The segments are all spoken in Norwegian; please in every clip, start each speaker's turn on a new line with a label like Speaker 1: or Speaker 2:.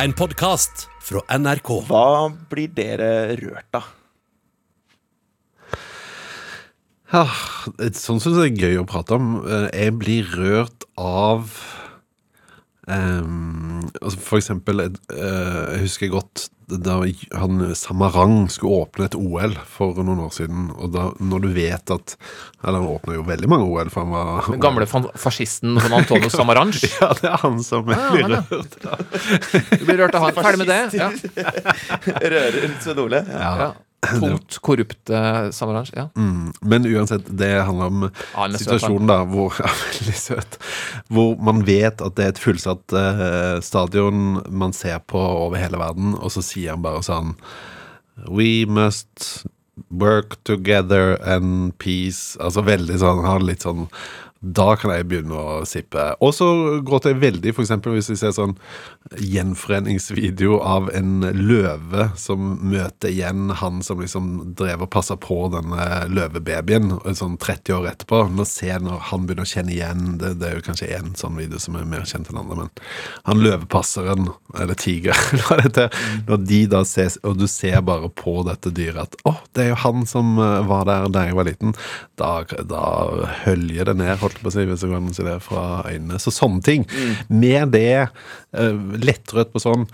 Speaker 1: En podkast fra NRK.
Speaker 2: Hva blir dere rørt av?
Speaker 3: Ja, et sånt synes jeg er gøy å prate om. Eh, Jeg blir rørt av ehm, altså For eksempel, eh, jeg husker godt da han Samarang skulle åpne et OL for noen år siden. Og da, når du vet at Eller han åpna jo veldig mange OL, for han var
Speaker 4: Den gamle fascisten Juan Antonio Samaranch.
Speaker 3: Ja, det er han som
Speaker 4: ah,
Speaker 3: blir
Speaker 4: han, ja.
Speaker 3: rørt.
Speaker 4: Du blir rørt av han. Ferdig med det. Ja.
Speaker 2: Rører Svein Ole? Ja.
Speaker 4: Ja. Tungt korrupte Samaranch. Ja.
Speaker 3: Mm, Men uansett, det handler om
Speaker 4: søt,
Speaker 3: situasjonen da, hvor, ja, veldig søt, hvor man vet at det er et fullsatt eh, stadion man ser på over hele verden, og så sier han bare sånn We must work together and peace. Altså veldig sånn, Han har litt sånn da kan jeg begynne å sippe. Og så gråter jeg veldig, f.eks. hvis vi ser sånn gjenforeningsvideo av en løve som møter igjen han som liksom drev og passa på denne løvebabyen sånn 30 år etterpå. Nå ser når han begynner å kjenne igjen Det, det er jo kanskje én sånn video som er mer kjent enn andre, men han løvepasseren, eller tiger, når de da ses, og du ser bare på dette dyret at å, det er jo han som eh, var der da jeg var liten, da, da høljer det ned, holdt på å si, hvis jeg kan si det fra øynene. Så sånne ting. med det, uh, lettrødt på sånn,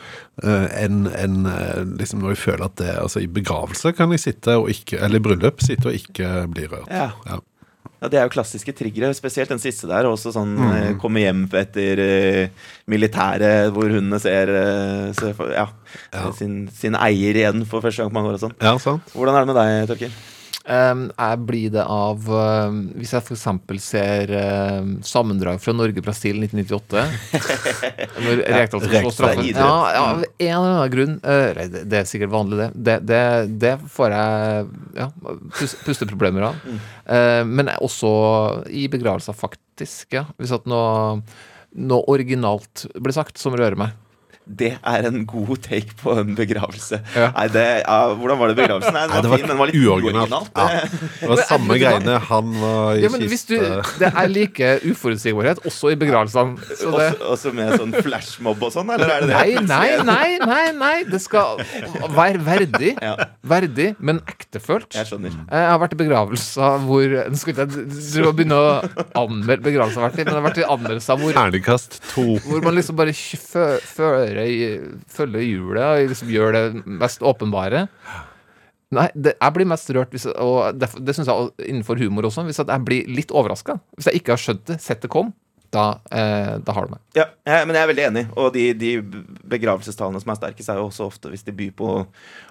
Speaker 3: eh, enn en, eh, liksom når jeg føler at det Altså, i begravelse kan jeg sitte og ikke Eller i bryllup sitte og ikke bli rørt.
Speaker 2: Ja.
Speaker 3: Ja.
Speaker 2: Ja, Det er jo klassiske triggere, spesielt den siste der. Også sånn
Speaker 3: Mm.
Speaker 2: eh, komme hjem etter uh, militæret, hvor hundene ser, uh, ser ja,
Speaker 3: Ja.
Speaker 2: Sin, sin eier igjen for første gang på mange år. og sånn
Speaker 3: ja, sant?
Speaker 2: Hvordan er det med deg, Torkil?
Speaker 4: Um, jeg blir det av um, Hvis jeg f.eks. ser um, sammendrag fra Norge-Brasil 1998 Når Rekdal skal få straffen. Ja, ja, av en eller annen grunn. uh, det, det er sikkert vanlig, det. Det, det, det får jeg ja, pusteproblemer av. Uh, men også i begravelser, faktisk. Ja. Hvis at noe, noe originalt blir sagt som rører meg.
Speaker 2: Det er en god take på en begravelse.
Speaker 4: Ja.
Speaker 2: Nei, det, ja, hvordan var det begravelsen? Nei, den
Speaker 3: Nei,
Speaker 2: var,
Speaker 3: det var
Speaker 2: fin, men den var litt
Speaker 3: uoriginalt. Ja. Det var samme
Speaker 4: det
Speaker 3: greiene. Han var i
Speaker 4: Ja, men hvis du, det er like uforutsigbarhet også i begravelsene. Så det,
Speaker 2: Også, også med sånn flashmob og sånn, eller er det det?
Speaker 4: Nei, nei, nei, nei, nei. Det skal være verdig.
Speaker 2: Ja.
Speaker 4: Verdig, men ektefølt.
Speaker 2: Jeg skjønner.
Speaker 4: Jeg har vært i begravelser hvor Nå skal ikke jeg begynne å anmelde begravelser men jeg har vært i anmeldelser hvor,
Speaker 3: Terningkast to.
Speaker 4: hvor man liksom bare fører i- følge hjulet liksom gjør det mest åpenbare. Nei, det, jeg blir mest rørt, hvis, og det, det syns jeg innenfor humor også, hvis jeg blir litt overraska. Hvis jeg ikke har skjønt det, sett det kom, da, eh, da har du meg.
Speaker 2: Ja, jeg, men jeg er veldig enig. Og de, de begravelsestallene som er sterkest, er jo også ofte hvis de byr på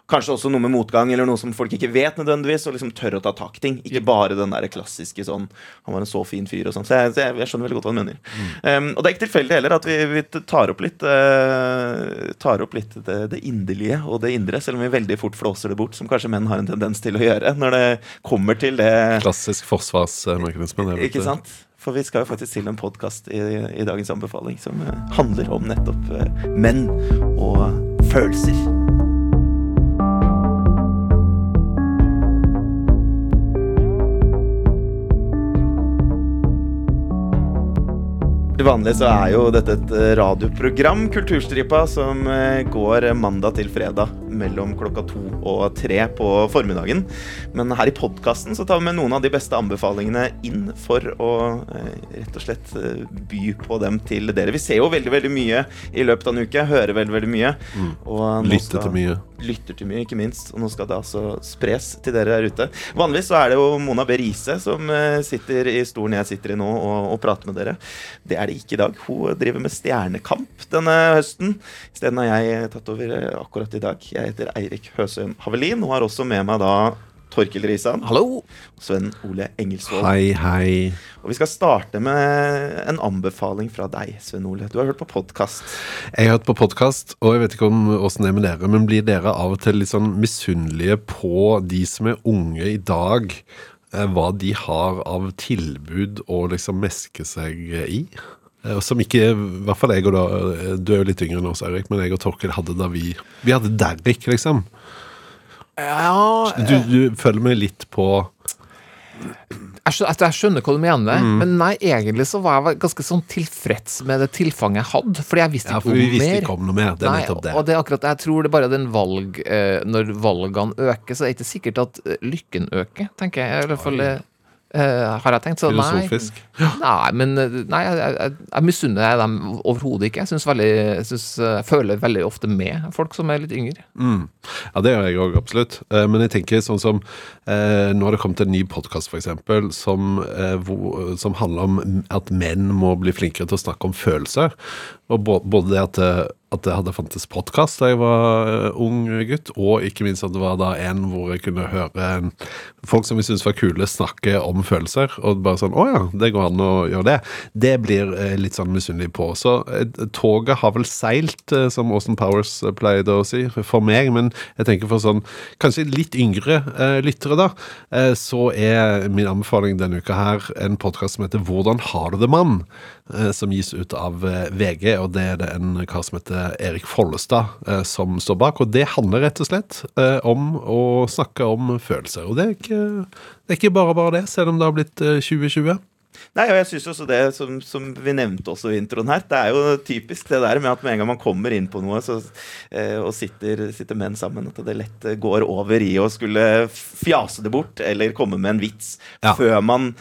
Speaker 2: kanskje også noe med motgang, eller noe som folk ikke vet nødvendigvis, og liksom tør å ta tak i ting. Ikke bare den der klassiske sånn 'Han var en så fin fyr' og sånn. Så, jeg, jeg, jeg skjønner veldig godt hva han mener. Um, og det er ikke tilfeldig heller at vi, vi tar opp litt uh, Tar opp litt det, det inderlige og det indre, selv om vi veldig fort flåser det bort, som kanskje menn har en tendens til å gjøre når det kommer til det
Speaker 3: Klassisk forsvarsmekanisme.
Speaker 2: ikke sant? For vi skal jo faktisk til en podkast i, i dagens anbefaling som eh, handler om nettopp eh, menn og følelser. Til vanlig så er jo dette et eh, radioprogram, Kulturstripa, som går mandag til fredag mellom klokka to og tre på formiddagen. Men her i podkasten så tar vi med noen av de beste anbefalingene inn for å eh, rett og slett eh, by på dem til dere. Vi ser jo veldig veldig mye i løpet av en uke, hører veldig veldig mye.
Speaker 3: Mm. Lytte
Speaker 2: skal-
Speaker 3: til mye.
Speaker 2: lytter til mye, ikke minst. Og nå skal det altså spres til dere der ute. Vanligvis så er det jo Mona B. Riise som eh, sitter i stolen jeg sitter i nå og, og prater med dere. Det er det ikke i dag. Hun driver med Stjernekamp denne høsten. Isteden har jeg tatt over akkurat i dag. Jeg heter Eirik Høsøen Havelin og har også med meg da Torkil Risan
Speaker 4: Hallo!
Speaker 2: og Sven Ole Engelsvold.
Speaker 3: Hei, hei.
Speaker 2: Og vi skal starte med en anbefaling fra deg, Sven Ole. Du har hørt på podkast.
Speaker 3: Jeg har hørt på podkast, og jeg vet ikke om åssen det er med dere, men blir dere av og til litt sånn misunnelige på de som er unge i dag? eh, Hva de har av tilbud å liksom meske seg i? Eh, Som ikke, i hvert fall jeg og da eh, Du er jo litt yngre enn oss, Erik, men jeg og Torkel hadde da vi Vi hadde Derrick, liksom.
Speaker 4: Ja,
Speaker 3: Du, du følger meg litt på
Speaker 4: Jeg skjønner, jeg skjønner hva du mener,
Speaker 3: Mm.
Speaker 4: men nei, egentlig så var jeg ganske sånn tilfreds med det tilfanget jeg hadde, fordi jeg visste
Speaker 3: Ja,
Speaker 4: ikke
Speaker 3: for vi
Speaker 4: om
Speaker 3: visste
Speaker 4: mer.
Speaker 3: ikke om noe mer. Det er nettopp det.
Speaker 4: og det er akkurat. Jeg tror det bare den valg eh, Når valgene øker, så er det ikke sikkert at lykken øker, tenker jeg. I hvert fall eh, eh, har jeg tenkt. Så nei.
Speaker 3: Filosofisk.
Speaker 4: Nei, men eh, nei, jeg, jeg, jeg, misunner dem overhodet ikke. Jeg synes veldig, synes, eh, jeg føler veldig ofte med folk som er litt yngre.
Speaker 3: Mm. Ja, det gjør jeg òg, absolutt. Uh, Men jeg tenker sånn som uh, Nå har det kommet en ny podkast, f.eks., som, eh, hvor- som handler om at menn må bli flinkere til å snakke om følelser. Og både det at at det hadde fantes podkast da jeg var eh, ung gutt, og ikke minst at det var da en hvor jeg kunne høre folk som vi syntes var kule, snakke om følelser. Og bare sånn Å ja, det går an å gjøre det. Det blir eh, litt sånn misunnelig på. Så eh, toget har vel seilt, eh, som Austin Powers eh, pleide å si, for meg. Men jeg tenker for sånn kanskje litt yngre eh, lyttere, da, eh, så er min anbefaling denne uka her en podkast som heter Hvordan har du det, mann? Eh, som gis ut av eh, VG, og det er det en kar som heter Erik Follestad eh, som står bak. Og det handler rett og slett om å snakke om følelser. Og det er ikke, det er ikke bare bare det, selv om det har blitt eh, 2020.
Speaker 2: Nei, og jeg synes også det som, som vi nevnte også i introen her, det er jo typisk det der med at med en gang man kommer inn på noe så, eh, og sitter, sitter menn sammen, at det lett går over i å skulle fjase det bort eller komme med en vits
Speaker 3: Ja.
Speaker 2: før man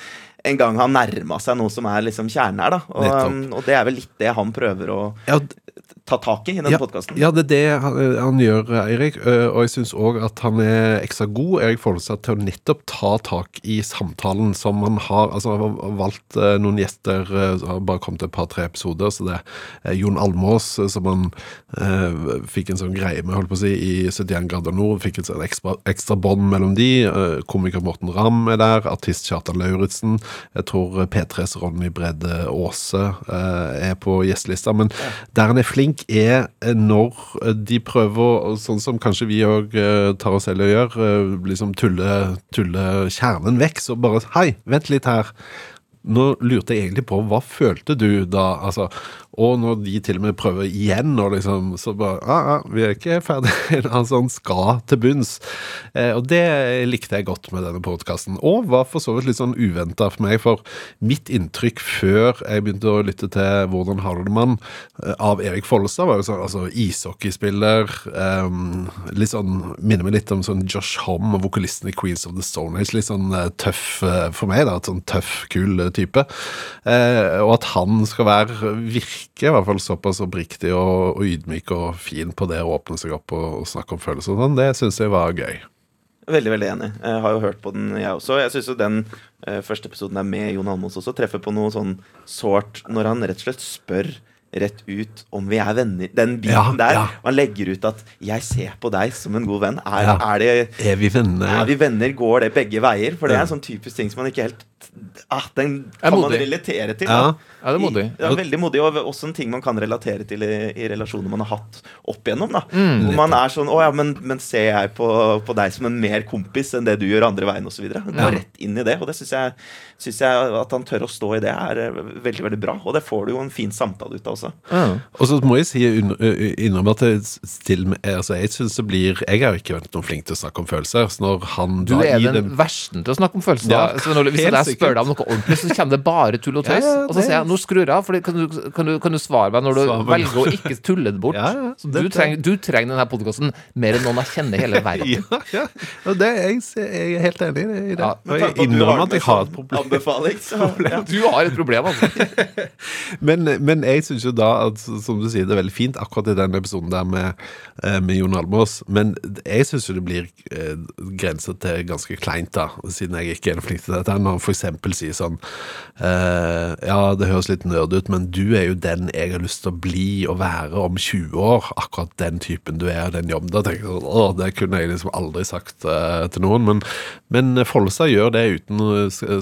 Speaker 2: en gang har nærma seg noe som er liksom kjernen her, da. Og, um, og det er vel litt det han prøver å
Speaker 3: Ja,
Speaker 2: ta tak i i denne
Speaker 3: ja,
Speaker 2: podkasten.
Speaker 3: ja, det er det han, han gjør, Eirik. øh, Og jeg syns òg at han er ekstra god Erik Follestad, til å nettopp ta tak i samtalen som han har. Altså, han har valgt øh, noen gjester, har bare kommet et par-tre episoder. Så det er Jon Almås, som han eh, fikk en sånn greie med, holdt på å si, i 71 grader nord. Fikk et sånn ekstra, ekstra bånd mellom de. Komiker Morten Ramm er der. Artist Kjartan Lauritzen. Jeg tror P3s Ronny Brede Aase eh, er på gjestelista. Men der han er flink, er eh, når eh, de prøver, sånn som kanskje vi òg tar oss selv og gjør, eh, liksom tulle, tulle kjernen vekk. Så bare Hei, vent litt her. Nå lurte jeg egentlig på hva følte du da? Altså, og når de til og med prøver igjen, og liksom, så bare ja, ja, vi er ikke ferdige. Altså, han skal til bunns. Eh, og det likte jeg godt med denne podkasten. Og var for så vidt litt sånn uventa for meg, for mitt inntrykk før jeg begynte å lytte til Hvordan har du det, mann? eh, av Erik Follestad, var jo sånn altså ishockeyspiller. eh, litt sånn, Minner meg litt om sånn Josh Homme, vokalisten i Queens of the Stone Age. Litt sånn eh, tøff eh, for meg, da. Et sånn tøff, kul type. Eh, og at han skal være virke i hvert fall såpass oppriktig og, og ydmyk og fin på det å åpne seg opp og, og snakke om følelser og sånn, det syns jeg var gøy.
Speaker 2: Veldig veldig enig. Jeg har jo hørt på den, jeg også. Jeg syns jo den eh, første episoden der med Jon Almaas også treffer på noe sånn sårt når han rett og slett spør rett ut om vi er venner. Den biten
Speaker 3: Ja,
Speaker 2: der.
Speaker 3: ja.
Speaker 2: Og han legger ut at 'jeg ser på deg som en god venn'. Er,
Speaker 3: Ja.
Speaker 2: er, det,
Speaker 3: Er vi venner?
Speaker 2: er vi venner? Går det begge veier? For det er en sånn typisk ting som man ikke helt ah, Den
Speaker 4: Er
Speaker 2: kan man relatere til.
Speaker 3: Ja.
Speaker 4: Ja, det er modig.
Speaker 2: I- Ja, veldig modig, og også en ting man kan relatere til i, i relasjoner man har hatt opp igjennom. da
Speaker 4: Mm.
Speaker 2: Hvor man er sånn 'Å ja, men, men ser jeg på, på deg som en mer kompis enn det du gjør andre veien?' osv. Gå
Speaker 3: Ja.
Speaker 2: rett inn i det. Og det syns jeg, synes jeg at han tør å stå i det, er eh, veldig veldig bra. Og det får du jo en fin samtale ut av også.
Speaker 4: Ja.
Speaker 3: Og så må jeg si innom innrømme at jeg, still, altså jeg synes det blir Jeg har jo ikke vært noen flink til å snakke om følelser. Så når han
Speaker 4: Du
Speaker 3: da
Speaker 4: er den
Speaker 3: den
Speaker 4: versten til å snakke om følelser.
Speaker 3: Ja,
Speaker 4: da. Svein Ole, hvis
Speaker 3: helt
Speaker 4: jeg spør deg om noe ordentlig, så kommer det bare tull og tøys.
Speaker 3: Ja, ja,
Speaker 4: og så sier jeg nå skrur jeg av, for kan du, kan, du, kan du svare meg når du
Speaker 3: Svar meg.
Speaker 4: velger å ikke tulle det bort?
Speaker 3: Ja, ja,
Speaker 4: du, trenger, du trenger denne podkasten mer enn noen jeg kjenner i hele verden.
Speaker 3: ja, ja. Og det, jeg, jeg er helt enig i det.
Speaker 4: Ja,
Speaker 3: og jeg innrømmer at jeg har et problem.
Speaker 2: Anbefaling, så, ja.
Speaker 4: Du har et problem, altså.
Speaker 3: Men, men jeg syns jo da, at, som du sier, det er veldig fint akkurat i den episoden der med, eh, med Jon Almaas. Men jeg syns jo det blir eh, grenser til ganske kleint, da, siden jeg ikke er flink til dette. Når han f.eks. si sånn eh, Ja, det høres litt nerd ut, men du er jo den jeg har lyst til å bli og være om 20 år. Akkurat den typen du er, den jobben. Da tenker jeg sånn Å, det kunne jeg liksom aldri sagt eh, til noen. Men, men Follestad gjør det uten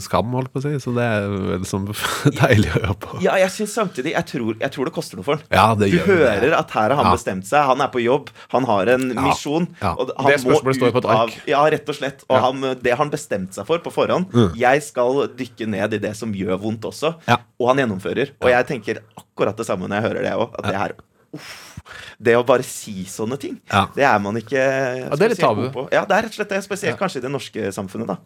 Speaker 3: skam, holdt på å si, så det er sånn deilig å høre på.
Speaker 2: Ja, jeg synes samtidig jeg tror, jeg tror det koster noe for ham.
Speaker 3: Ja,
Speaker 2: Du
Speaker 3: gjør det.
Speaker 2: hører at her har han
Speaker 3: Ja.
Speaker 2: bestemt seg. Han er på jobb, han har en
Speaker 3: Ja.
Speaker 2: misjon. Og han
Speaker 4: Det spørsmålet
Speaker 2: må
Speaker 4: står på et ark.
Speaker 2: Av, ja, rett og slett. Og han, det har han bestemt seg for på forhånd. Jeg skal dykke ned i det som gjør vondt også.
Speaker 3: Ja.
Speaker 2: Og han gjennomfører. Og jeg tenker akkurat det samme når jeg hører det òg. At det er uff, Det å bare si sånne ting,
Speaker 3: Ja.
Speaker 2: det er man ikke
Speaker 4: det er litt
Speaker 2: spesielt
Speaker 4: tabu.
Speaker 2: god på. Ja, det er rett og slett det. Spesielt kanskje i det norske samfunnet, da.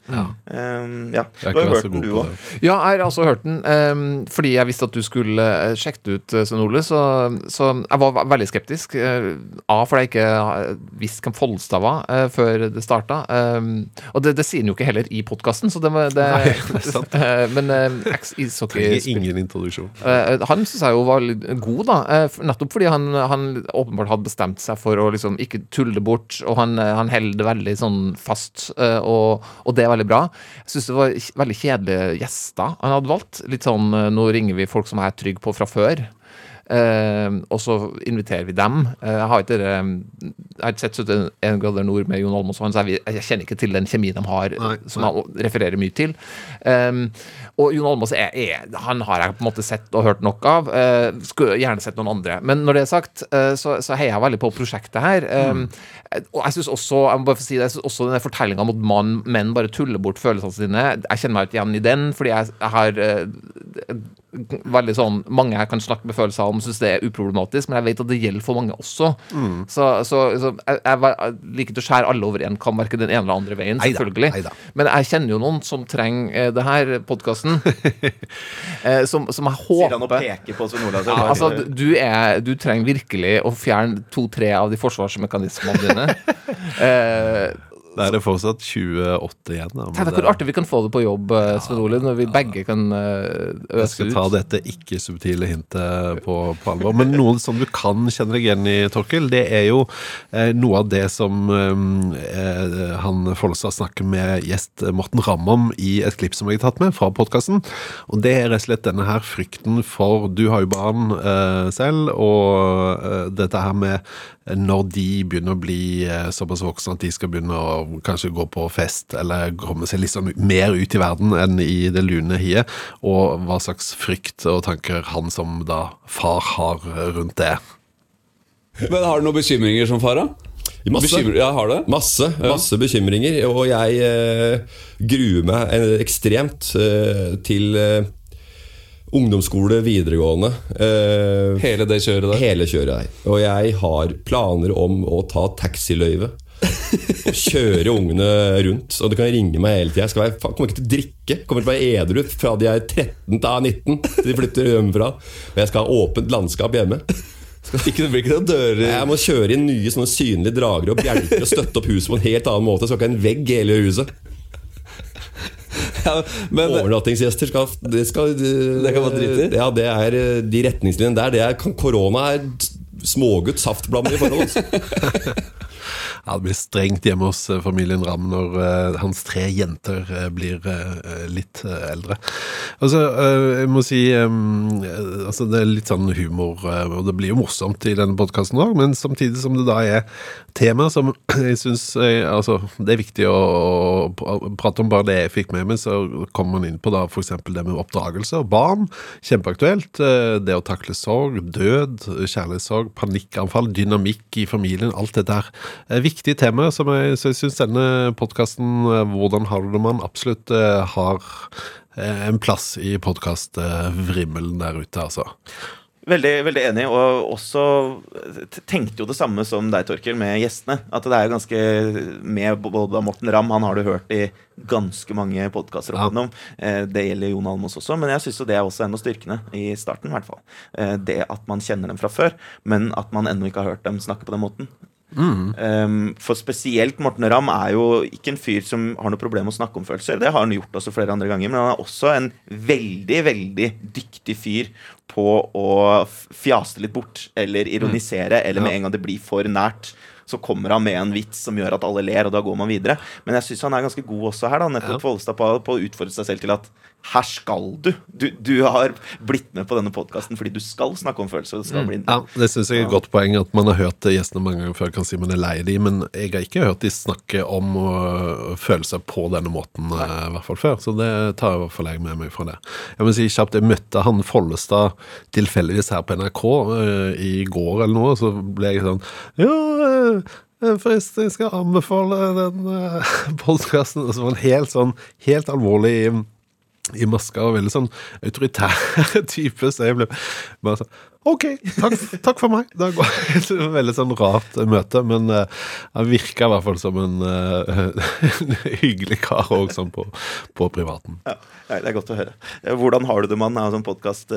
Speaker 2: Um, ja.
Speaker 3: Jeg er
Speaker 2: Du har jo hørt den, du òg.
Speaker 4: Ja, jeg har altså hørt den Um, fordi jeg visste at du skulle eh, sjekke det ut, eh, Svein Ole. Så, så jeg var veldig skeptisk. eh, A, fordi jeg ikke visste hvem Follestad var uh, før det starta. Um, og det, det sier han jo ikke heller i podkasten, så det, var- det,
Speaker 3: Nei, det er sant.
Speaker 4: Uh, Men eh,
Speaker 3: Trenger
Speaker 4: eks-ishockeyspiller
Speaker 3: ingen introduksjon.
Speaker 4: Uh, han syns jeg jo var litt god, da. nettopp fordi han, han åpenbart hadde bestemt seg for å liksom ikke tulle det bort, og han, eh, han holder det veldig sånn fast, eh, og, og det er veldig bra. Jeg syns det var veldig kjedelige gjester han hadde valgt. Litt sånn eh, nå ringer vi folk som jeg er trygg på fra før. Eh, og så inviterer vi dem. Eh, jeg har ikke jeg har ikke sett 71 grader nord med Jon Almaas, så jeg, jeg kjenner ikke til den kjemien de har,
Speaker 3: Nei,
Speaker 4: som han refererer mye til. Um, og Jon Almaas han har jeg på en måte sett og hørt nok av. Uh, skulle gjerne sett noen andre. Men når det er sagt, uh, så, så heier jeg veldig på prosjektet her. Um, Og jeg synes også jeg må bare få si det, jeg synes også denne fortellinga om at mann, menn bare tuller bort følelsene sine, jeg kjenner meg ikke igjen i den, fordi jeg, jeg har uh, veldig sånn Mange jeg kan snakke med følelser om, syns det er uproblematisk, men jeg vet at det gjelder for mange også. Så, så, så jeg, jeg, jeg liker ikke å skjære alle over én kam, verken den ene eller andre veien,
Speaker 3: Neida,
Speaker 4: selvfølgelig.
Speaker 3: neida.
Speaker 4: Men jeg kjenner jo noen som trenger eh, det her podkasten. eh, som, som jeg
Speaker 2: Sier han og
Speaker 4: håper
Speaker 2: peker på Svein Olav.
Speaker 4: ja, altså, du, er, du trenger virkelig å fjerne to-tre av de forsvarsmekanismene dine. Eh,
Speaker 3: Da er det fortsatt 28 igjen. Da,
Speaker 4: Tenk deg hvor artig vi kan få det på jobb, eh, Svein Ole, når vi begge kan øse ut.
Speaker 3: Jeg
Speaker 4: skal
Speaker 3: skal ta dette ikke-subtile hintet på, på alvor. Men noe som du kan kjenne deg igjen i, Torkel, det er jo eh, noe av det som eh, han Follestad snakker med gjest Morten Ramm om i et klipp som jeg har tatt med fra podkasten. Og det er rett og slett denne her frykten for Du har jo barn eh, selv, og eh, dette her med når de begynner å bli eh, såpass voksne at de skal begynne å kanskje gå på fest, eller komme seg litt sånn mer ut i verden enn i det lune hiet, og hva slags frykt og tanker han som da far har rundt det.
Speaker 5: Men har du noen bekymringer som far, da?
Speaker 6: Masse.
Speaker 5: Bekymre, ja, har det?
Speaker 6: Masse, masse bekymringer, og jeg eh, gruer meg eh, ekstremt eh, til eh, ungdomsskole, videregående. Eh,
Speaker 5: Hele det kjøret der?
Speaker 6: hele kjøret der. Og jeg har planer om å ta taxiløyve. og kjøre ungene rundt. Og du kan ringe meg hele tida. Jeg skal være, faen, kommer ikke til å drikke. Kommer til å være edru fra de er 13 til 19 til de flytter hjemmefra. Og jeg skal ha åpent landskap hjemme.
Speaker 5: Ikke, det blir ikke noen dører
Speaker 6: Jeg må kjøre inn nye sånne synlige dragere og bjelker og støtte opp huset på en helt annen måte. Så skal ikke ha en vegg i hele huset.
Speaker 5: ja, Men
Speaker 6: Overnattingsgjester skal, det skal
Speaker 5: Det kan man drite i?
Speaker 6: Ja, det er eh, de retningslinjene der. Det er, kan- korona er smågutt saftblanding i forhold.
Speaker 3: Ja, det blir strengt hjemme hos eh, familien Ramm når uh, hans tre jenter uh, blir uh, litt eldre. Altså, jeg må si um, altså Det er litt sånn humor, og det blir jo morsomt i denne podkasten òg, men samtidig som det da er tema som jeg syns altså, Det er viktig å, å prate om bare det jeg fikk med meg, så kommer man inn på da f.eks. det med oppdragelse og barn. Kjempeaktuelt. Det å takle sorg, død, kjærlighetssorg, panikkanfall, dynamikk i familien. Alt dette her er tema som jeg, jeg syns denne podkasten, 'Hvordan har du det, man?' absolutt eh, har eh, en plass i podkastvrimmelen der ute, altså.
Speaker 2: Veldig, veldig enig, og også tenkte jo det samme som deg, Torkel, med gjestene. At det er ganske Med både Morten Ramm, han har du hørt i ganske mange podkaster opp
Speaker 3: Ja.
Speaker 2: igjennom. Eh, Det gjelder Jon Almås også, men jeg syns jo det er også en av styrkene i starten, i hvert fall. Eh, Det at man kjenner dem fra før, men at man ennå ikke har hørt dem snakke på den måten. Um, for spesielt Morten Ramm er jo ikke en fyr som har noe problem med å snakke om følelser. Det har han gjort også flere andre ganger, men han er også en veldig, veldig dyktig fyr på å fjaste litt bort, eller ironisere, eller med
Speaker 3: Ja.
Speaker 2: en gang det blir for nært. Så kommer han med en vits som gjør at alle ler, og da går man videre. Men jeg syns han er ganske god også her, da, nettopp Follestad, på, på å utfordre seg selv til at her skal du. Du, du har blitt med på denne podkasten fordi du skal snakke om følelser. Det skal bli
Speaker 3: Ja, Det syns jeg er et godt poeng, at man har hørt gjestene mange ganger før kan si man er lei de, men jeg har ikke hørt de snakke om uh, følelser på denne måten, uh, i hvert fall før. Så det tar jeg i hvert fall med meg fra det. Jeg må si kjapt, jeg møtte han Follestad tilfeldigvis her på NRK uh, i går eller noe, så ble jeg sånn Ja, uh, forresten, jeg skal anbefale den uh, podkasten. Og så var han helt sånn, helt alvorlig i maska og veldig sånn autoritær type, så jeg ble bare sånn OK, takk, takk for meg. Det var et veldig sånn rart møte, men uh, han virka i hvert fall som en uh, hyggelig kar òg, sånn på, på privaten.
Speaker 2: Ja, det er godt å høre. Eh, Hvordan har du det, mann? er en sånn podkast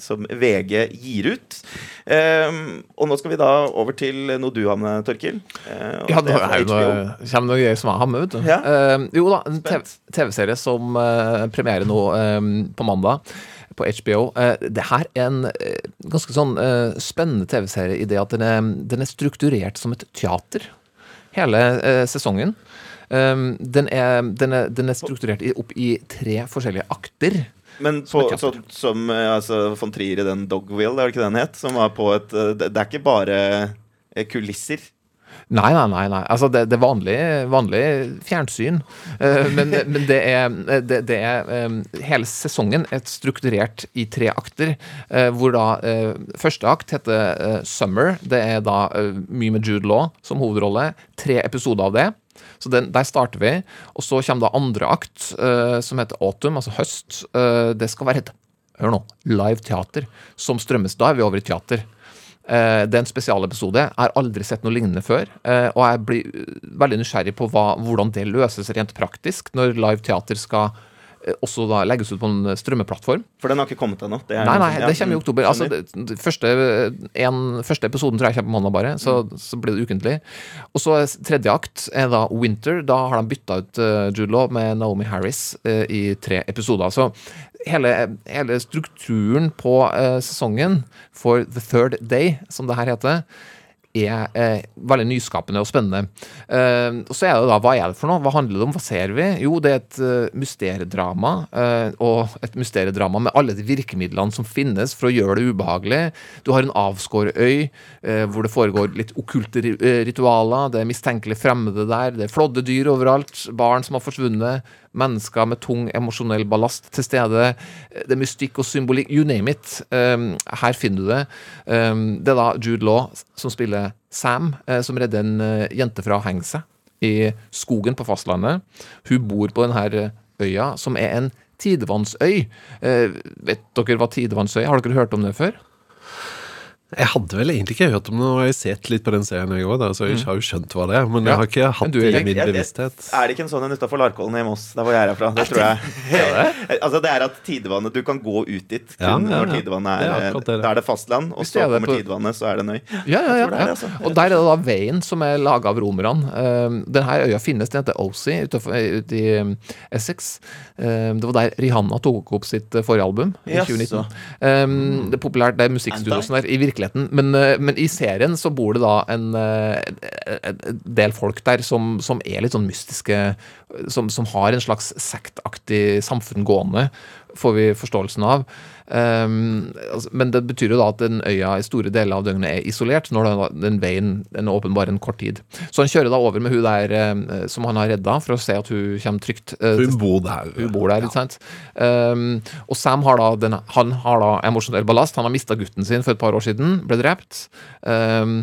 Speaker 2: som VG gir ut. Um, og nå skal vi da over til noe du har med, Torkil. Eh,
Speaker 4: Ja, noe, kommer noe gøy som jeg har med, vet du.
Speaker 2: Ja.
Speaker 4: Eh, jo da, en
Speaker 2: Spent.
Speaker 4: TV TV-serie som uh, premierer nå eh, på mandag på HBO. Eh, det her er en eh, ganske sånn eh, spennende TV-serie i det at den er, den er strukturert som et teater. Hele sesongen. Um, den, er, den, er, den er strukturert opp i tre forskjellige akter.
Speaker 2: Men på,
Speaker 4: som,
Speaker 2: så, som altså, von Trier i den Dogville, det var ikke den het? Som var på et Det, det er ikke bare kulisser.
Speaker 4: Nei, nei, nei. nei. Altså, det, er vanlig, vanlig fjernsyn. Eh, men, men det er, det, det er eh, Hele sesongen er strukturert i tre akter. eh, hvor da første akt heter Summer. Det er da mye med Jude Law som hovedrolle. Tre episoder av det. Så den, Der starter vi. Og så kommer da andre akt, som heter Autumn, altså høst. Det skal være et Hør nå. Live teater som strømmes. Da er vi over i teater. Eh, det er en spesialepisode. Jeg har aldri sett noe lignende før. eh, og jeg blir eh, veldig nysgjerrig på hva, hvordan det løses rent praktisk når live teater skal også da legges ut på en strømmeplattform.
Speaker 2: For den har ikke kommet ennå.
Speaker 4: Nei, nei, det kommer i
Speaker 2: mm,
Speaker 4: oktober. Altså, det, første, en, første episoden tror jeg kommer på mandag, bare. Så, så blir det ukentlig. Og så tredje akt er da Winter. Da har de bytta ut Jude Law med Naomi Harris eh, i tre episoder. Så hele, hele strukturen på eh, sesongen for The Third Day, som det her heter, er eh, veldig nyskapende og spennende. Eh, og så er det da, Hva er det for noe? Hva handler det om? Hva ser vi? Jo, det er et uh, mysteriedrama. eh, og et mysteriedrama med alle de virkemidlene som finnes for å gjøre det ubehagelig. Du har en avskåret øy eh, hvor det foregår litt okkulte eh, ritualer. Det er mistenkelig fremmede der. Det er flådde dyr overalt. Barn som har forsvunnet. Mennesker med tung emosjonell ballast til stede. Det er mystikk og symbolikk. You name it. Um, her finner du det. Um, det er da Jude Law som spiller Sam, eh, som redder en eh, jente fra å henge seg i skogen på fastlandet. Hun bor på denne øya, som er en tidevannsøy. Eh, vet dere hva tidevannsøy er? Har dere hørt om det før?
Speaker 3: Jeg hadde vel egentlig ikke hørt om det, og jeg har sett litt på den serien jeg òg, så jeg har jo skjønt hva det er, men jeg har ikke hatt
Speaker 4: du,
Speaker 3: det i min bevissthet.
Speaker 2: Er det ikke en sånn en utafor Larkollen i Moss, der hvor jeg er fra? Det tror jeg. altså Det er at tidevannet Du kan gå ut dit kun når tidevannet
Speaker 3: er det.
Speaker 2: Da er det fastland, og så
Speaker 4: er
Speaker 2: kommer tidevannet, så er det en øy.
Speaker 4: Ja, ja, ja.
Speaker 2: Altså.
Speaker 4: Og der er det da veien som er laga av romerne. Um, denne øya finnes, den heter Osi ute i um, Essex. Um, det var der Rihanna tok opp sitt uh, forrige album i
Speaker 2: Jaså.
Speaker 4: 2019. Um, det er populært, det er musikkstudio og sånn der i virkeligheten, men, uh, men i serien så bor det da en, uh, en en del folk der som, som er litt sånn mystiske, som, som har en slags sektaktig samfunn gående, får vi forståelsen av. Um, altså, men det betyr jo da at den øya i store deler av døgnet er isolert, når den, den veien den er åpen bare en kort tid. Så han kjører da over med hun der eh, som han har redda, for å se at hun kommer trygt Uh,
Speaker 3: Hun bor der.
Speaker 4: hun bor der, ikke sant? Um, og Sam har da, den, han har da emosjonell ballast. Han har mista gutten sin for et par år siden, ble drept. Um,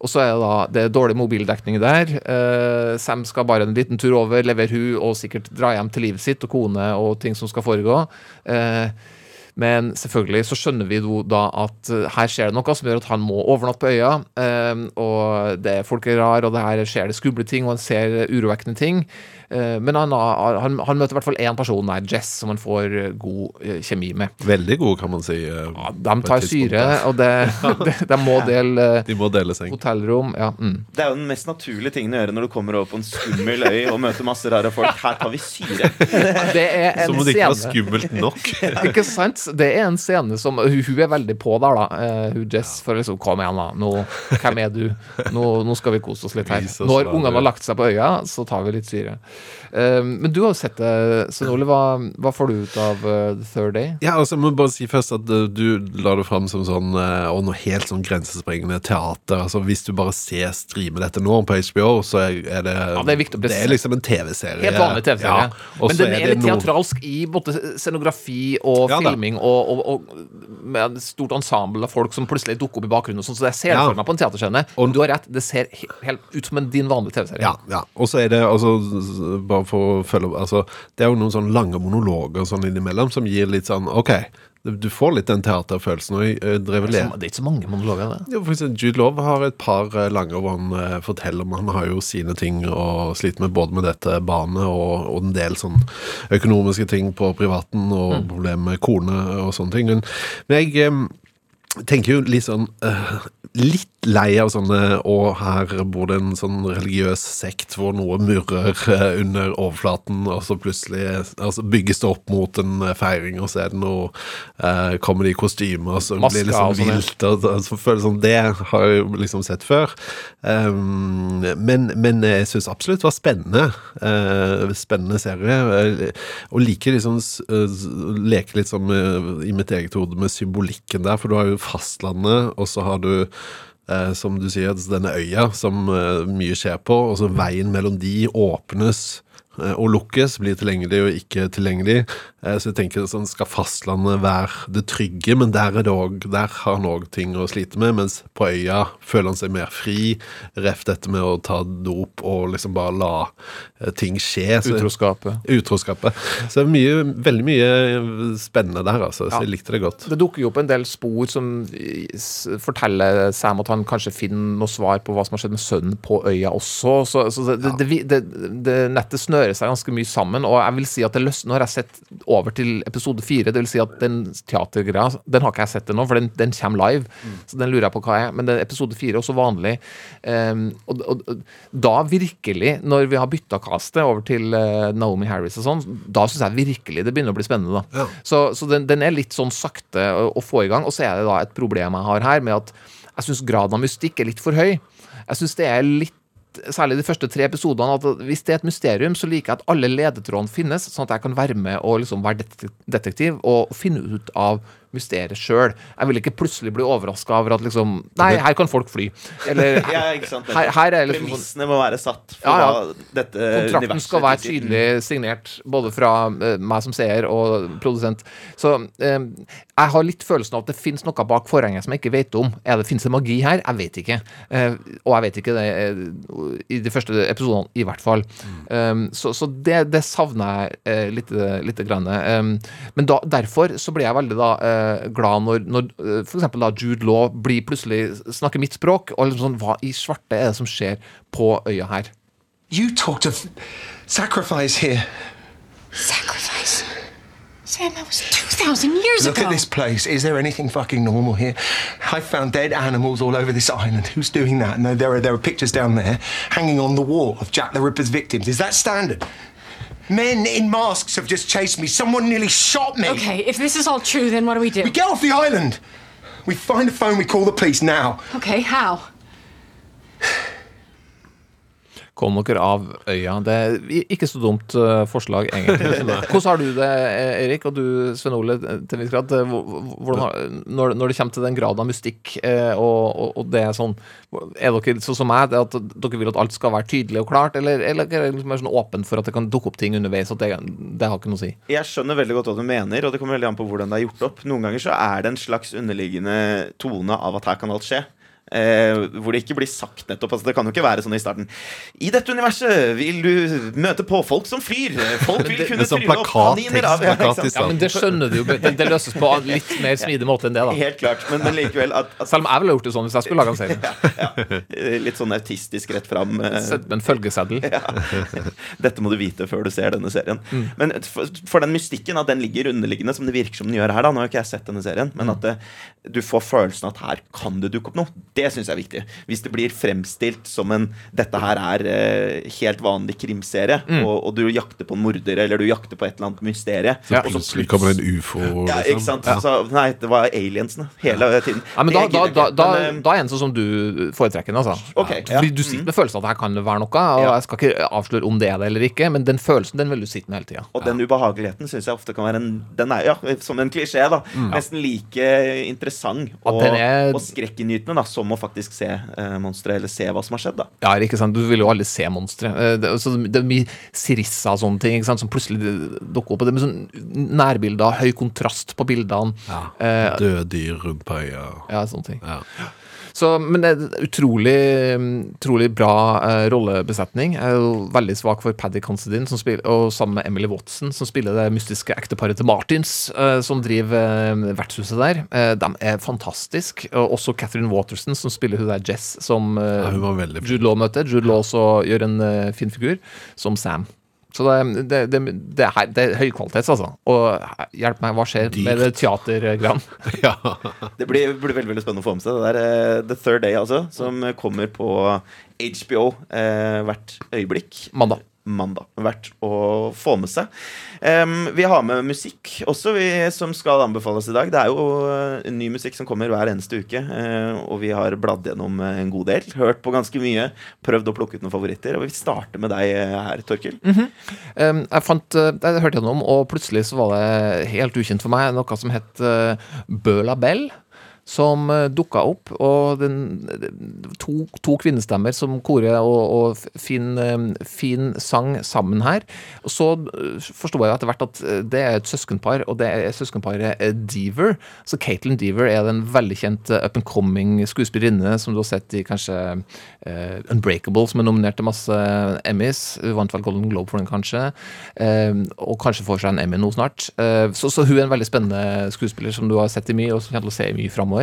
Speaker 4: og så er det da det er dårlig mobildekning der. Uh, Sam skal bare en liten tur over, levere hun og sikkert dra hjem til livet sitt og kone og ting som skal foregå. Uh, men selvfølgelig så skjønner vi jo da at eh, her skjer det noe som gjør at han må overnatte på øya. eh, og det er folk er rar, og det her skjer det skumle ting, og han ser urovekkende ting. Eh, men han, han, han møter i hvert fall én person der, Jess, som han får god kjemi med.
Speaker 3: Veldig god, kan man si.
Speaker 4: Ja, de tar syre, og det, de, de må dele
Speaker 3: De må dele seng.
Speaker 4: hotellrom. Ja, mm.
Speaker 2: Det er jo den mest naturlige tingen å gjøre når du kommer over på en skummel øy og møter masse rare folk. Her tar vi syre.
Speaker 4: Det er en
Speaker 3: Som om det ikke var skummelt nok.
Speaker 4: Ikke sant? Det er en scene som Hun, er veldig på der, da. eh, hun Jess for liksom Kom igjen, da. Nå, hvem er du? Nå, nå skal vi kose oss litt her. Når ungene har lagt seg på øya, så tar vi litt syre. Eh, men du har jo sett det, Svein Ole. Hva, hva får du ut av eh, The Third Day?
Speaker 3: Ja, altså, jeg må bare si først at eh, du la det fram som sånn eh, Og noe helt sånn grensesprengende teater. Altså, Hvis du bare ser streame dette nå på HBO, så er, det
Speaker 4: Ja, det er
Speaker 3: Det er liksom en TV-serie.
Speaker 4: Helt vanlig TV-serie.
Speaker 3: Ja,
Speaker 4: men den er,
Speaker 3: er
Speaker 4: litt
Speaker 3: noe-
Speaker 4: teatralsk i både scenografi og
Speaker 3: Ja
Speaker 4: filming, og, og, og med et stort ensemble av folk som plutselig dukker opp i bakgrunnen. og sånn, Så jeg ser det
Speaker 3: Ja.
Speaker 4: for meg på en teaterscene. Og du har rett, det ser helt ut som en din vanlige TV-serie.
Speaker 3: Ja, ja. Og så er det altså s- Bare for å følge altså, Det er jo noen sånne lange monologer sånn innimellom som gir litt sånn OK, Du får litt den teaterfølelsen. Og jeg, eh, drev og
Speaker 4: Det er ikke så mange monologer, det.
Speaker 3: Jo, for eksempel, Jude Love har et par lange hvor han eh, forteller om Han har jo sine ting å slite med, både med dette barnet og, og en del sånn økonomiske ting på privaten, og problemer med kone og sånne ting. Men, jeg eh, tenker jo litt sånn uh, Litt lei av sånne Og her bor det en sånn religiøs sekt hvor noe murrer eh, under overflaten, og så plutselig altså, bygges det opp mot en eh, feiring, og så er det noe eh, Kommer de i kostymer, og så
Speaker 4: Masker
Speaker 3: blir det liksom vilt. Og, så føles som det har jeg liksom sett før. Um, men, men jeg syns absolutt det var spennende. Uh, spennende serie. og liker liksom eh, leke litt sånn uh, i mitt eget hode med symbolikken der, for du har jo fastlandet, og så har du eh, som du sier, denne øya som eh, mye skjer på, og så veien mellom de åpnes og lukkes, blir tilgjengelig og ikke tilgjengelig. Eh, Så jeg tenker sånn, Skal fastlandet være det trygge, men der, er det også, der har han òg ting å slite med. Mens på øya føler han seg mer fri. Ref dette med å ta dop og liksom bare la eh, ting skje. Så-
Speaker 4: Utroskapet.
Speaker 3: Utroskapet. Så det mye, veldig mye spennende der, altså. Så
Speaker 4: Ja.
Speaker 3: jeg likte det godt.
Speaker 4: Det dukker jo opp en del spor som forteller Sam at han kanskje finner noe svar på hva som har skjedd med sønnen på øya også. Så, så det, det, det, det, det nettet snører seg ganske mye sammen, og jeg vil si at det løsner. Nå har jeg sett over til episode fire, det vil si at den teatergreia, den har ikke jeg sett ennå, for den, den kommer live. Så den lurer jeg på hva er. Men det er episode fire er også vanlig. Um, og, og, og da virkelig, når vi har bytta castet over til uh, Naomi Harris og sånn, da syns jeg virkelig det begynner å bli spennende, da. Så, så den, den er litt sånn sakte å, å få i gang. Og så er det da et problem jeg har her, med at jeg syns graden av mystikk er litt for høy. Jeg syns det er litt Særlig de første tre episodene. at Hvis det er et mysterium, så liker jeg at alle ledetrådene finnes, sånn at jeg kan være med og liksom være detektiv og finne ut av mysteriet sjøl. Jeg vil ikke plutselig bli overraska over at liksom Nei, her kan folk fly. Eller
Speaker 2: Ja, ikke sant?
Speaker 4: her, her er liksom sånn
Speaker 2: Premissene må være satt for
Speaker 4: Ja, ja.
Speaker 2: dette
Speaker 4: Kontrakten
Speaker 2: universet
Speaker 4: skal være tydelig signert, både fra uh, meg som seer og produsent. Så eh, jeg har litt følelsen av at det finnes noe bak forhenget som jeg ikke vet om. Er det, Finnes det magi her? Jeg vet ikke. Uh, og jeg vet ikke det uh, i de første episodene, i hvert fall. Um, så så det, det savner jeg uh, lite grann. Um, men da, derfor så blir jeg veldig da glad når, når eh, for eksempel da Jude Law blir plutselig snakker mitt språk, og liksom sånn, hva i svarte er det som skjer på øya her?
Speaker 7: You talked of sacrifice here.
Speaker 8: Sacrifice. Sam, that was 2,000 years
Speaker 7: Look
Speaker 8: ago.
Speaker 7: Look at this place. Is there anything fucking normal here? I found dead animals all over this island. Who's doing that? No, there are there are pictures down there hanging on the wall of Jack the Ripper's victims. Is that standard? Men in masks have just chased me. Someone nearly shot me.
Speaker 8: Okay, if this is all true, then what do we do?
Speaker 7: We get off the island. We find a phone. We call the police now.
Speaker 8: Okay, how?
Speaker 4: Kom dere av øya. Det er ikke så dumt eh, forslag, egentlig. Hvordan har du det, eh, Erik, og du, Sven Ole, til en viss grad? Eh, Hvordan når, når det kommer til den graden av mystikk, eh, og, og, og det er sånn Er dere sånn som meg, at dere vil at alt skal være tydelig og klart, eller, eller er dere liksom mer sånn åpen for at det kan dukke opp ting underveis, at det, det har ikke noe å si?
Speaker 2: Jeg skjønner veldig godt hva du mener, og det kommer veldig an på hvordan det er gjort opp. Noen ganger så er det en slags underliggende tone av at her kan alt skje. Eh, hvor det ikke blir sagt nettopp. Altså, det kan jo ikke være sånn i starten. I dette universet vil du møte på folk som flyr. Folk vil kunne trylle opp
Speaker 3: plakat,
Speaker 2: kaniner av ja?
Speaker 4: Ja, men det skjønner du jo. Det, det løses på en litt mer smidig måte enn det, da.
Speaker 2: Helt klart. Men, men likevel at, at
Speaker 4: Selv om jeg ville gjort det sånn hvis jeg skulle laga en serie.
Speaker 2: Ja, Litt sånn autistisk rett fram. eh,
Speaker 4: Sett med en følgeseddel.
Speaker 2: Dette må du vite før du ser denne serien.
Speaker 4: Mm.
Speaker 2: Men for, for den mystikken at den ligger underliggende, som det virker som den gjør her, da Nå har ikke jeg sett denne serien,
Speaker 4: Mm.
Speaker 2: men at det, du får følelsen at her kan det dukke opp noe. Det syns jeg er viktig. Hvis det blir fremstilt som en Dette her er eh, helt vanlig krimserie,
Speaker 4: Mm.
Speaker 2: og, og du jakter på en morder, eller du jakter på et eller annet mysterie
Speaker 4: Ja.
Speaker 2: og så
Speaker 3: Plutselig kommer det en ufo.
Speaker 2: ja,
Speaker 3: liksom.
Speaker 2: ikke sant? Så, nei, det var aliensene hele tiden.
Speaker 4: Ja, men da, da, da, da.
Speaker 2: Men, eh,
Speaker 4: da er en sånn som du foretrekker den, altså.
Speaker 2: Okay, ja.
Speaker 4: Fordi du sitter med følelsen av at her kan det være noe, og
Speaker 2: Ja.
Speaker 4: jeg skal ikke avsløre om det er det eller ikke, men den følelsen den vil du sitte med hele tida.
Speaker 2: Og den ubehageligheten syns jeg ofte kan være en Den er ja, som en klisjé, da. Nesten like interessant og,
Speaker 4: er-
Speaker 2: og skrekkinngytende da, å faktisk se eh, monsteret, eller se hva som har skjedd. da
Speaker 4: Ja, ikke sant? Du vil jo aldri se monsteret. Eh, Det, så det er mye Sirissa og sånne ting ikke sant? som plutselig dukker opp. Det med sånn nærbilder, høy kontrast på bildene.
Speaker 3: Ja.
Speaker 4: Eh,
Speaker 3: Døde dyr rundt på øya.
Speaker 4: ja, sånne ting.
Speaker 3: Ja.
Speaker 4: Så, men det er utrolig, utrolig bra uh, rollebesetning. Jeg er jo veldig svak for Paddy Considine, som spiller, og sammen med Emily Watson, som spiller det mystiske ekteparet til Martins, uh, som driver uh, vertshuset der. De er fantastiske. Og også Catherine Waterson, som spiller hun der Jess, som
Speaker 3: Ja.
Speaker 4: Jude Law møter. Jude Law også gjør en fin figur, som Sam. Så det, det, det, det, er, det er høykvalitets, altså. Og hjelp meg, hva skjer med det teatergreiene?
Speaker 3: Ja.
Speaker 2: Det blir, blir veldig veldig spennende å få med seg. Det der uh, The Third Day, altså, som kommer på HBO eh, hvert øyeblikk.
Speaker 4: Mandag.
Speaker 2: Mandag. Verdt å få med seg. Um, vi har med musikk også, vi, som skal anbefales i dag. Det er jo eh, ny musikk som kommer hver eneste uke, uh, og vi har bladd gjennom eh, en god del. Hørt på ganske mye. Prøvd å plukke ut noen favoritter. Og vi starter med deg her, Torkil.
Speaker 4: Um, jeg fant, jeg hørte gjennom, og plutselig så var det helt ukjent for meg noe som het uh, Bøla Bell. Som uh, dukka opp, og den, to, to kvinnestemmer som korer og, og fin, um, fin sang sammen her. Og så uh, forsto jeg etter hvert at det er et søskenpar, og det er søskenparet Deaver. Så Caitlin Deaver er den veldig kjent uh, up and coming skuespillerinne som du har sett i kanskje uh, Unbreakable, som er nominert til masse Emmys. Hun vant vel Golden Globe for den, kanskje. Uh, og kanskje får seg en Emmy nå snart. Uh, så, så hun er en veldig spennende skuespiller som du har sett i mye, og som kommer til å se i mye framover.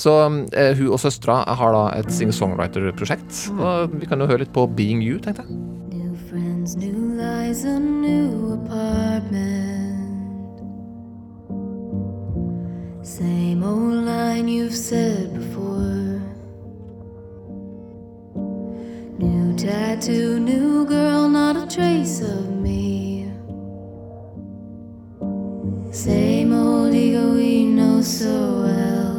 Speaker 4: Så eh, hun og søstera har da et singer-songwriter-prosjekt. Og vi kan jo høre litt på Being You, tenkte jeg.
Speaker 9: New friends, new lies, a new apartment. Same old line you've said before. New tattoo, new girl, not a trace of me. Same old ego we know so well.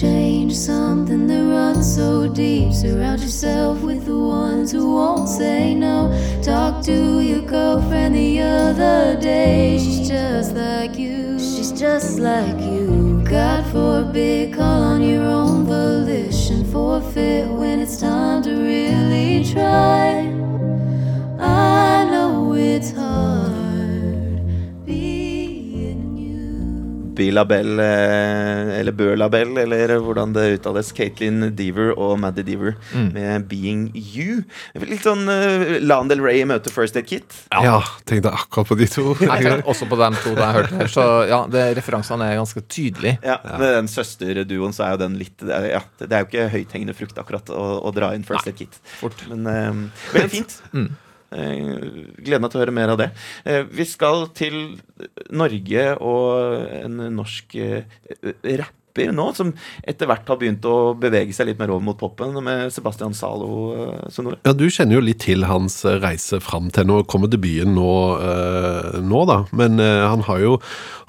Speaker 9: Change something that runs so deep. Surround yourself with the ones who won't say no. Talk to your girlfriend the other day. She's just like you. She's just like you. God forbid, call on your own volition. Forfeit when it's time to really try. I know it's hard you.
Speaker 2: Bilabel, eh, eller Bølabel, eller hvordan det uttales. Caitlin Deaver og Maddy Deaver med Being You. Litt sånn uh, Landel Ray Rey møter First Aid Kit.
Speaker 3: ja, tenkte akkurat på de to.
Speaker 4: Jeg også på dem to da jeg hørte. Så ja, det, referansene er ganske tydelige.
Speaker 2: Ja, Med den søsterduoen så er jo den litt ja, det er jo ikke høythengende frukt akkurat å, å dra inn First Aid Kit. Fort. Men um, veldig fint. Eh, gleder meg til å høre mer av det. Eh, vi skal til Norge og en norsk eh, rapper nå, som etter hvert har begynt å bevege seg litt mer over mot popen, med Sebastian Zalo. eh, Sonore.
Speaker 3: Ja, Du kjenner jo litt til hans eh, reise fram til nå. Kommer debuten nå, eh, nå da. Men eh, han har jo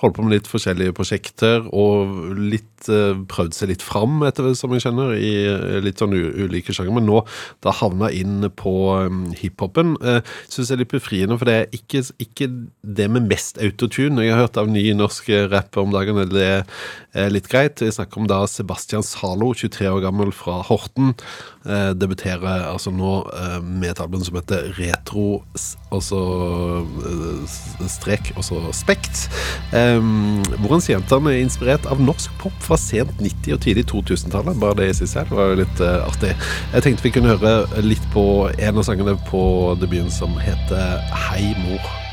Speaker 3: holdt på med litt forskjellige prosjekter og litt eh, prøvd seg litt fram, etter som jeg kjenner, i litt sånn ulike sjanger. Men nå da havna inn på hiphopen. Uh, Syns jeg er litt befriende, for det er ikke, ikke det med mest autotune. Jeg har hørt av ny norsk rapper rapp om dagen, eller det er litt greit. Jeg snakker om da Sebastian Zalo, 23 år gammel fra Horten. Eh, debuterer altså nå eh, med et album som heter Retro, og så eh, strek, og så spekt. Um, hvor han sier er inspirert av norsk pop fra sent 90- og tidlig 2000-tallet. Bare det i seg selv var jo litt eh, artig. Jeg tenkte vi kunne høre litt på en av sangene på debuten som heter Hei, mor.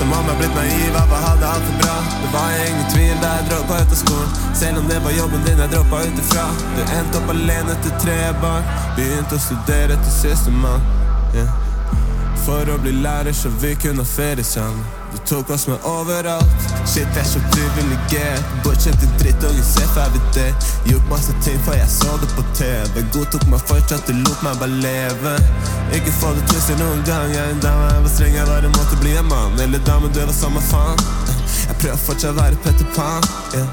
Speaker 10: Kommer om jeg er blitt naiv av å ha det alt for bra. Det var ingen tvil da jeg droppa ut av skolen Selv om det var jobben din jeg droppa ut ifra Du endte opp alene til tre barn. Begynte å studere til sistemann. Yeah. For å bli lærer så vi kunne ha ferie sammen. Du tok oss med overalt. Shit, jeg er så privilegert. Bortsett til drittungen det. Gjort masse ting for jeg så det på TV Godtok meg fortsatt, du lot meg bare leve. Ikke få det twistet noen gang. Jeg er en dame, jeg var streng, jeg bare måtte bli en mann. Eller dame, du var samme faen. Jeg prøver fortsatt å være Petter Pan yeah.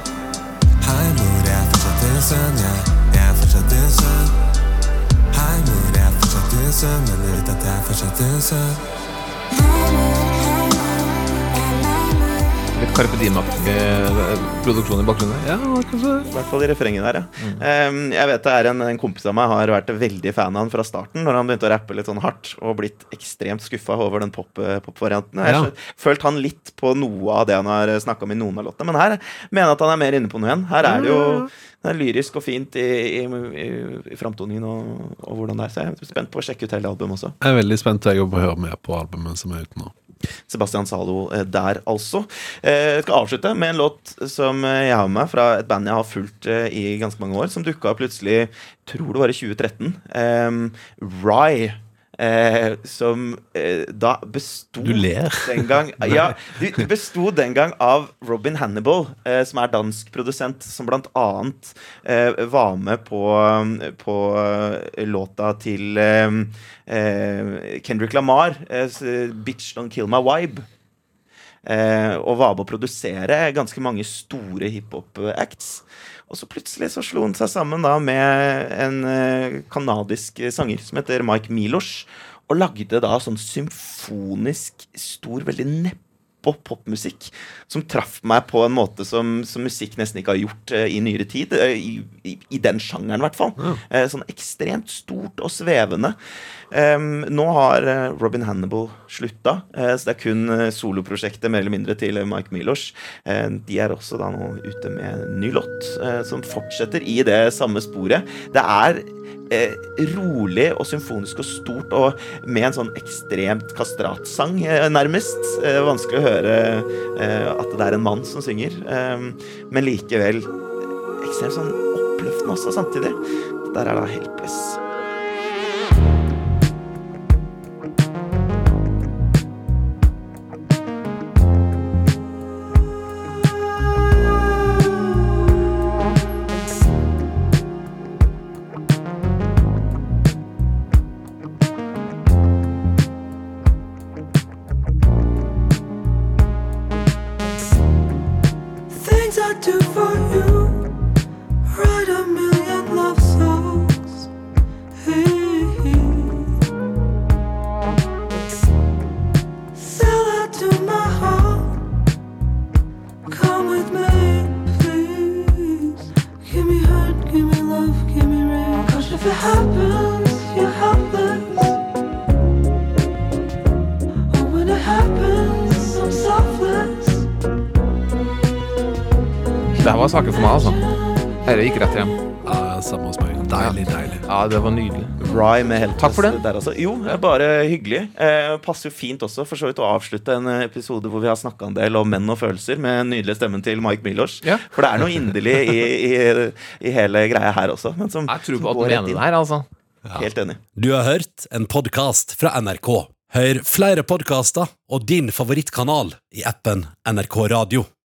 Speaker 10: Hei, mor, jeg er fortsatt din sønn, jeg. Jeg er fortsatt din sønn. Hei, mor, jeg er fortsatt din sønn, men du vet
Speaker 4: Litt Carpe Diem-aktig eh, produksjon i bakgrunnen. Ja, kanskje.
Speaker 2: I hvert fall i refrenget der, ja. Um, jeg vet det er en, en kompis av meg har vært veldig fan av han fra starten, når han begynte å rappe litt sånn hardt, og blitt ekstremt skuffa over den pop- pop-varianten. jeg
Speaker 3: Ja.
Speaker 2: har følt han litt på noe av det han har snakka om i noen av låtene, men her mener jeg at han er mer inne på noe igjen. Her er det jo det er lyrisk og fint i, i, i, i framtoningen og, og hvordan det er. Så jeg er spent på å sjekke ut hele albumet også.
Speaker 3: Jeg er veldig spent jeg, på å høre mer på albumet som er ute nå.
Speaker 2: Sebastian Zalo eh, der, altså. Eh, Jeg skal avslutte med en låt som jeg har med fra et band jeg har fulgt eh, i ganske mange år, som dukka plutselig, tror det var i 2013. Um, Rye. Eh, som eh, da besto
Speaker 3: Du ler.
Speaker 2: den gang Ja, de de besto den gang av Robin Hannibal, eh, som er dansk produsent, som blant annet eh, var med på, på eh, låta til Kendrick Lamar, 'Bitch Don't Kill My Vibe'. Eh, og var med å produsere ganske mange store hiphop-acts. Og så plutselig så slo han seg sammen da med en eh, kanadisk sanger som heter Mike Milos, og lagde da sånn symfonisk stor, veldig nedpå popmusikk. Som traff meg på en måte som, som musikk nesten ikke har gjort uh, i nyere tid. Uh, i, i, I den sjangeren, i hvert fall. Eh, sånn ekstremt stort og svevende. Um, nå har Robin Hannibal slutta, så det er kun soloprosjektet mer eller mindre til Mike Milos. Eh, de er også da nå ute med ny låt som fortsetter i det samme sporet. Det er eh, rolig og symfonisk og stort, og med en sånn ekstremt kastratsang, nærmest. Vanskelig å høre eh, at det er en mann som synger, eh, men likevel ekstremt sånn oppløftende også samtidig. Der er da 'Helpless'.
Speaker 10: I do for you.
Speaker 4: Det var nydelig.
Speaker 2: Rye med Helpless
Speaker 4: Takk for det.
Speaker 2: Der, altså. Jo, er bare hyggelig. Eh, passer jo fint også for så vidt å avslutte en episode hvor vi har snakka en del om menn og følelser, med den nydelige stemmen til Mike Milos.
Speaker 4: Ja.
Speaker 2: For det er noe inderlig i, i, i hele greia her også. Men som,
Speaker 4: Jeg tror
Speaker 2: som
Speaker 4: på at du mener det her, altså.
Speaker 2: Helt enig.
Speaker 1: Du har hørt en podkast fra NRK. Hør flere podkaster og din favorittkanal i appen NRK Radio.